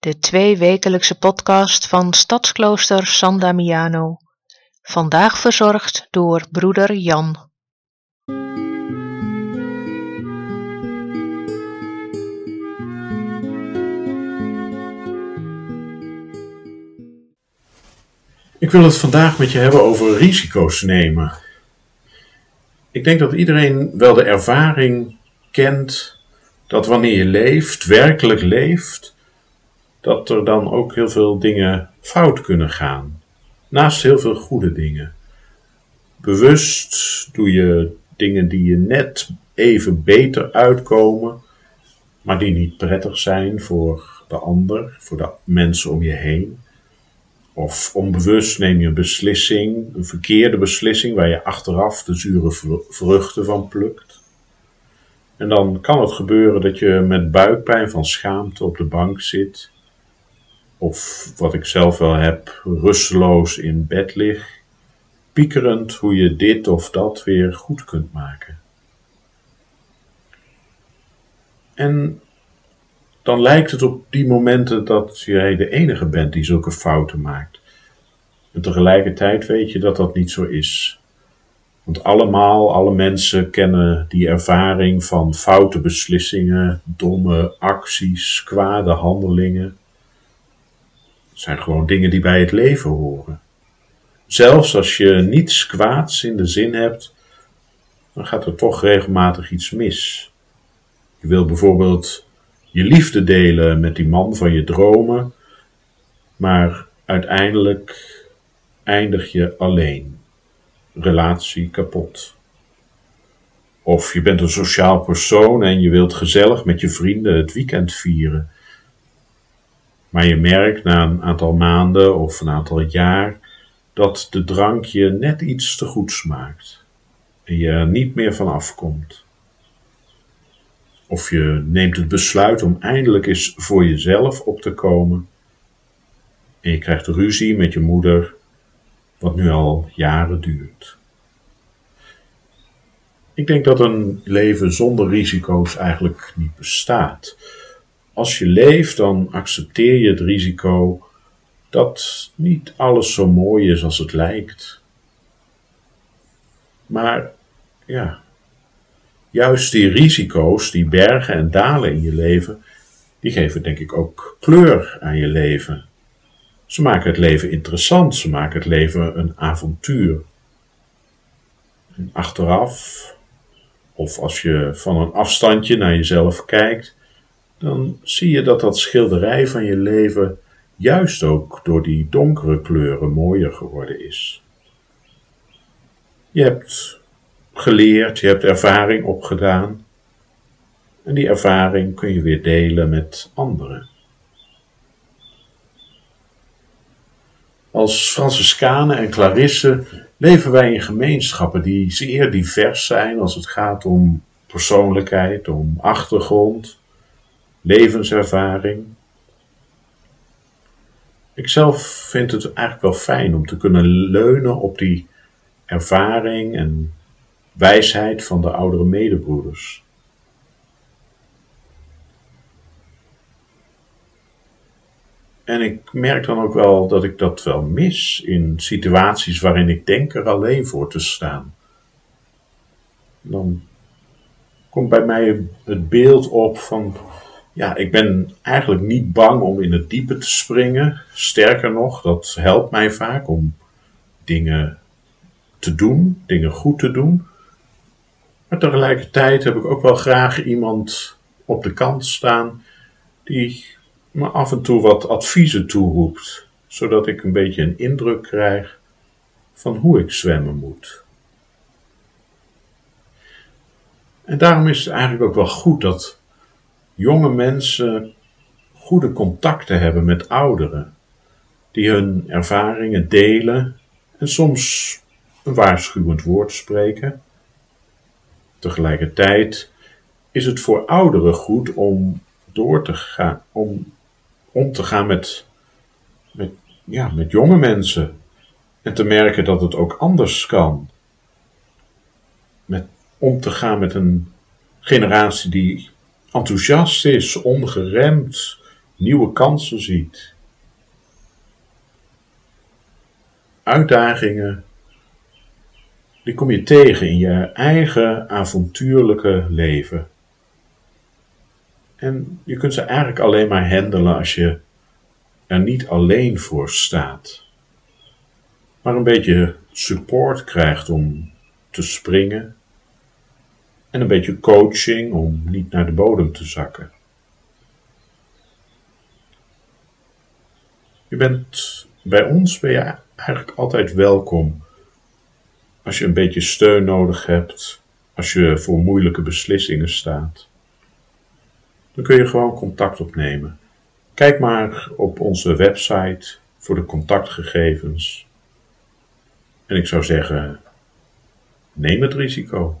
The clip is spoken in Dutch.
de tweewekelijkse podcast van Stadsklooster San Damiano. Vandaag verzorgd door broeder Jan. Ik wil het vandaag met je hebben over risico's nemen. Ik denk dat iedereen wel de ervaring kent dat wanneer je leeft, werkelijk leeft, dat er dan ook heel veel dingen fout kunnen gaan. Naast heel veel goede dingen. Bewust doe je dingen die je net even beter uitkomen, maar die niet prettig zijn voor de ander, voor de mensen om je heen. Of onbewust neem je een beslissing, een verkeerde beslissing, waar je achteraf de zure vruchten van plukt. En dan kan het gebeuren dat je met buikpijn van schaamte op de bank zit. Of wat ik zelf wel heb, rusteloos in bed lig, piekerend hoe je dit of dat weer goed kunt maken. En dan lijkt het op die momenten dat jij de enige bent die zulke fouten maakt. En tegelijkertijd weet je dat dat niet zo is. Want allemaal, alle mensen kennen die ervaring van foute beslissingen, domme acties, kwade handelingen. Zijn gewoon dingen die bij het leven horen. Zelfs als je niets kwaads in de zin hebt, dan gaat er toch regelmatig iets mis. Je wil bijvoorbeeld je liefde delen met die man van je dromen, maar uiteindelijk eindig je alleen. Relatie kapot. Of je bent een sociaal persoon en je wilt gezellig met je vrienden het weekend vieren. Maar je merkt na een aantal maanden of een aantal jaar dat de drank je net iets te goed smaakt en je er niet meer van afkomt. Of je neemt het besluit om eindelijk eens voor jezelf op te komen. En je krijgt ruzie met je moeder, wat nu al jaren duurt. Ik denk dat een leven zonder risico's eigenlijk niet bestaat. Als je leeft, dan accepteer je het risico dat niet alles zo mooi is als het lijkt. Maar ja, juist die risico's, die bergen en dalen in je leven, die geven denk ik ook kleur aan je leven. Ze maken het leven interessant, ze maken het leven een avontuur. En achteraf, of als je van een afstandje naar jezelf kijkt, dan zie je dat dat schilderij van je leven juist ook door die donkere kleuren mooier geworden is. Je hebt geleerd, je hebt ervaring opgedaan. En die ervaring kun je weer delen met anderen. Als Franciscanen en Clarissen leven wij in gemeenschappen die zeer divers zijn als het gaat om persoonlijkheid, om achtergrond, levenservaring. Ik zelf vind het eigenlijk wel fijn om te kunnen leunen op die ervaring en wijsheid van de oudere medebroeders. En ik merk dan ook wel dat ik dat wel mis in situaties waarin ik denk er alleen voor te staan. Dan komt bij mij het beeld op van, ja, ik ben eigenlijk niet bang om in het diepe te springen. Sterker nog, dat helpt mij vaak om dingen te doen, dingen goed te doen. Maar tegelijkertijd heb ik ook wel graag iemand op de kant staan die me af en toe wat adviezen toeroept, zodat ik een beetje een indruk krijg van hoe ik zwemmen moet. En daarom is het eigenlijk ook wel goed dat jonge mensen goede contacten hebben met ouderen, die hun ervaringen delen en soms een waarschuwend woord spreken. Tegelijkertijd is het voor ouderen goed om door te gaan, om om te gaan met, met, ja, met jonge mensen en te merken dat het ook anders kan. Met, om te gaan met een generatie die enthousiast is, ongeremd, nieuwe kansen ziet. Uitdagingen, die kom je tegen in je eigen avontuurlijke leven. En je kunt ze eigenlijk alleen maar handelen als je er niet alleen voor staat, maar een beetje support krijgt om te springen en een beetje coaching om niet naar de bodem te zakken. Je bent bij ons ben je eigenlijk altijd welkom als je een beetje steun nodig hebt, als je voor moeilijke beslissingen staat. Dan kun je gewoon contact opnemen. Kijk maar op onze website voor de contactgegevens. En ik zou zeggen, neem het risico.